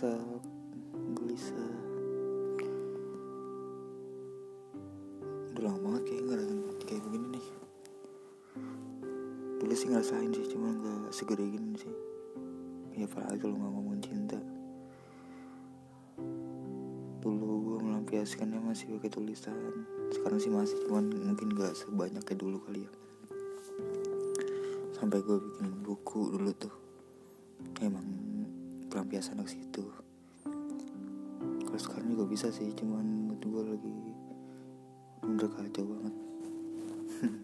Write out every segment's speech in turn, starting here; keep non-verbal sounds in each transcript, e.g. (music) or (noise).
kesal gelisah. Udah lama banget kayak ngerasain kayak begini nih. Dulu sih ngerasain sih cuman gak segede gini sih. Ya apalagi kalau nggak ngomong cinta. Dulu gue melampiaskannya masih pakai tulisan. Sekarang sih masih cuman mungkin gak sebanyak kayak dulu kali ya. Sampai gue bikin buku dulu tuh. Emang pelampiasan ke situ. Kalau sekarang juga bisa sih cuman mood gue lagi udah kacau banget. (laughs)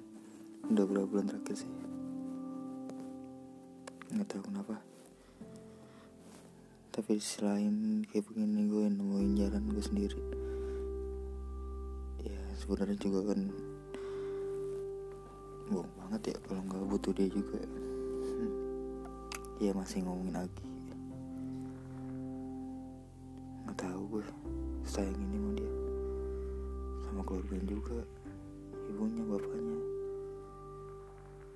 Udah berapa bulan terakhir sih? Nggak tahu kenapa. Tapi selain kayak begini gue nemuin jalan gue sendiri. Ya sebenarnya juga kan bohong banget ya kalau nggak butuh dia juga. (laughs) Ya masih ngomongin lagi tahu gue sayang ini mau dia. Sama keluarga juga ibunya bapaknya.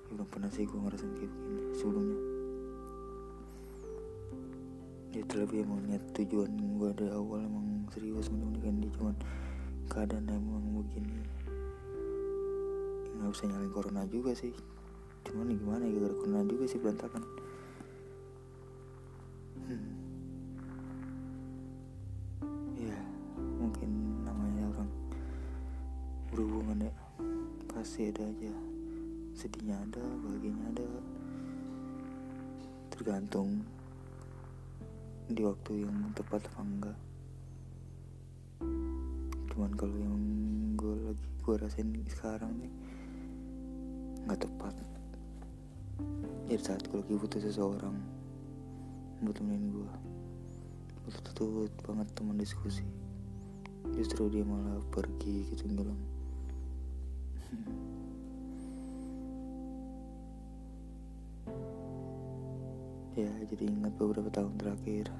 Ya, belum pernah sih gue ngerasain kayak begini sebelumnya. Ya terlebih emang niat tujuan gue dari awal emang serius menikah dia cuman keadaan emang begini. Nggak bisa nyalain corona juga sih. Cuman gimana ya gara corona juga sih berantakan. Hmm. Pasti ada aja. Sedihnya ada bahagianya ada. Tergantung di waktu yang tepat apa enggak. Cuman kalau yang gue lagi gue rasain sekarang nih nggak tepat. Jadi saat gue lagi butuh seseorang buat temenin gue butuh banget teman diskusi justru dia malah pergi gitu ngilang ya jadi ingat beberapa tahun terakhir.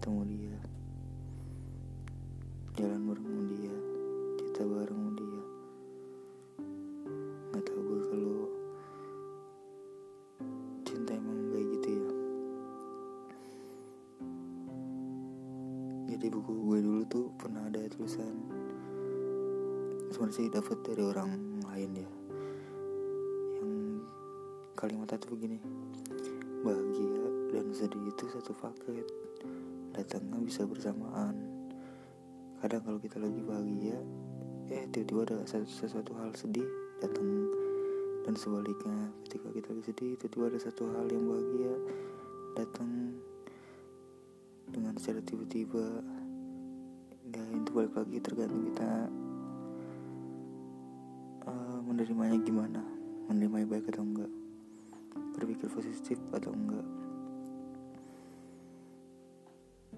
Ketemu dia. Jalan bareng dia. Cerita bareng sebenarnya sih dapat dari orang lain ya. Yang kalimatnya tuh begini bahagia dan sedih itu satu paket. Datangnya bisa bersamaan. Kadang kalau kita lagi bahagia eh tiba-tiba ada sesuatu hal sedih datang. Dan sebaliknya ketika kita lagi sedih tiba-tiba ada satu hal yang bahagia datang. Dengan secara tiba-tiba ya itu balik lagi tergantung kita menerimanya gimana? Menerimanya baik atau enggak? Berpikir positif atau enggak?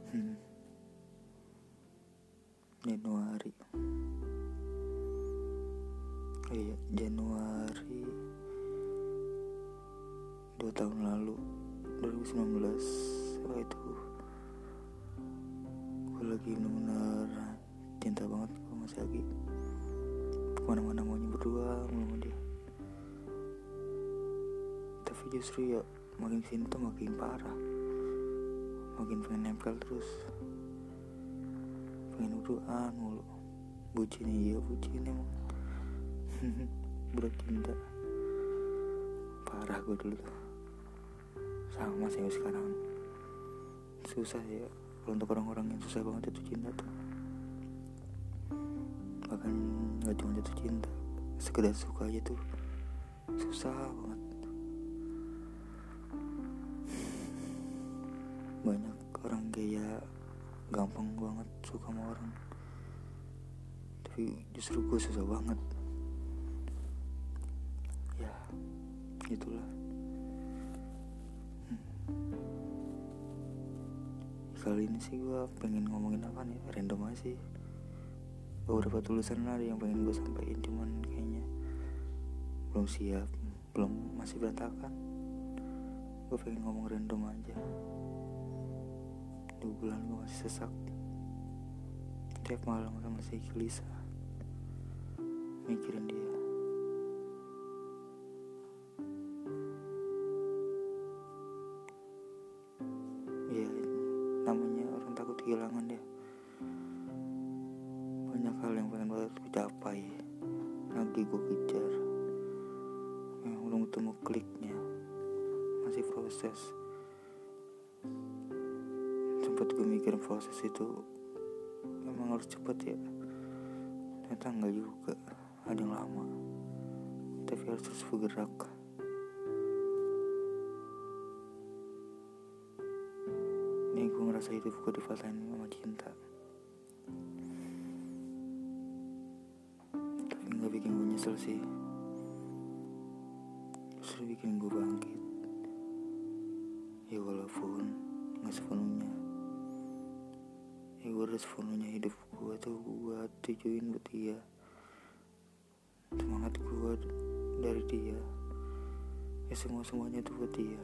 Hmm. Januari. Oh iya Januari dua tahun lalu 2019 oh itu? Gue lagi bener-bener cinta banget gue masih lagi ke mana-mana maunya berdua sama dia. Tapi justru ya makin sini tuh makin parah. Makin pengen nempel terus. Pengen berduaan mulu. Bucin iya bucin emang. (laughs) Berat cinta. Parah gue dulu tuh. Sama saya sekarang. Susah ya. Untuk orang-orang yang susah banget jatuh cinta tuh bahkan gak cuma jatuh cinta. Sekedar suka aja tuh. Susah banget. Banyak orang kayak gampang banget suka sama orang. Tapi justru gue susah banget. Ya itulah. Hmm. kali ini sih gue pengen ngomongin apa nih? Random aja sih beberapa tulisan ada yang pengen gue sampaikan cuman kayaknya belum siap belum masih berantakan. Gue pengen ngomong random aja. Dua bulan gue masih sesak. Tiap malam udah masih gelisah mikirin dia yang pengen banget gue capai. Lagi gue kejar yang belum ketemu kliknya. Masih proses. Sempat gue mikir proses itu memang harus cepet ya. Ternyata enggak juga ada yang lama. Tapi harus terus bergerak ini gue ngerasa hidup gue dipatahin sama cinta gue nyesel sih. Justru bikin gue bangkit ya walaupun nggak sepenuhnya. Ya gue harus sepenuhnya hidup gue tuh buat tujuin buat dia. Semangat gue dari dia. Ya semua semuanya tuh buat dia.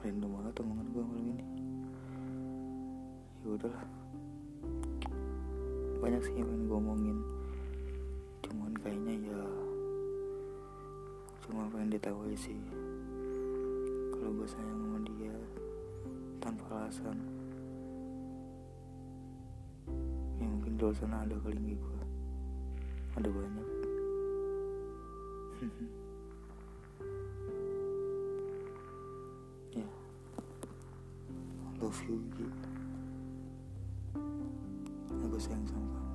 Random banget omongan gue malam ini. Ya udahlah banyak sih yang pengen gue omongin cuman kayaknya ya cuma pengen ditahu aja sih. Kalau gue sayang sama dia tanpa alasan. Ya mungkin di luar sana ada kali gue ada banyak. (laughs) Ya. Love you Gigi aku sayang sama kamu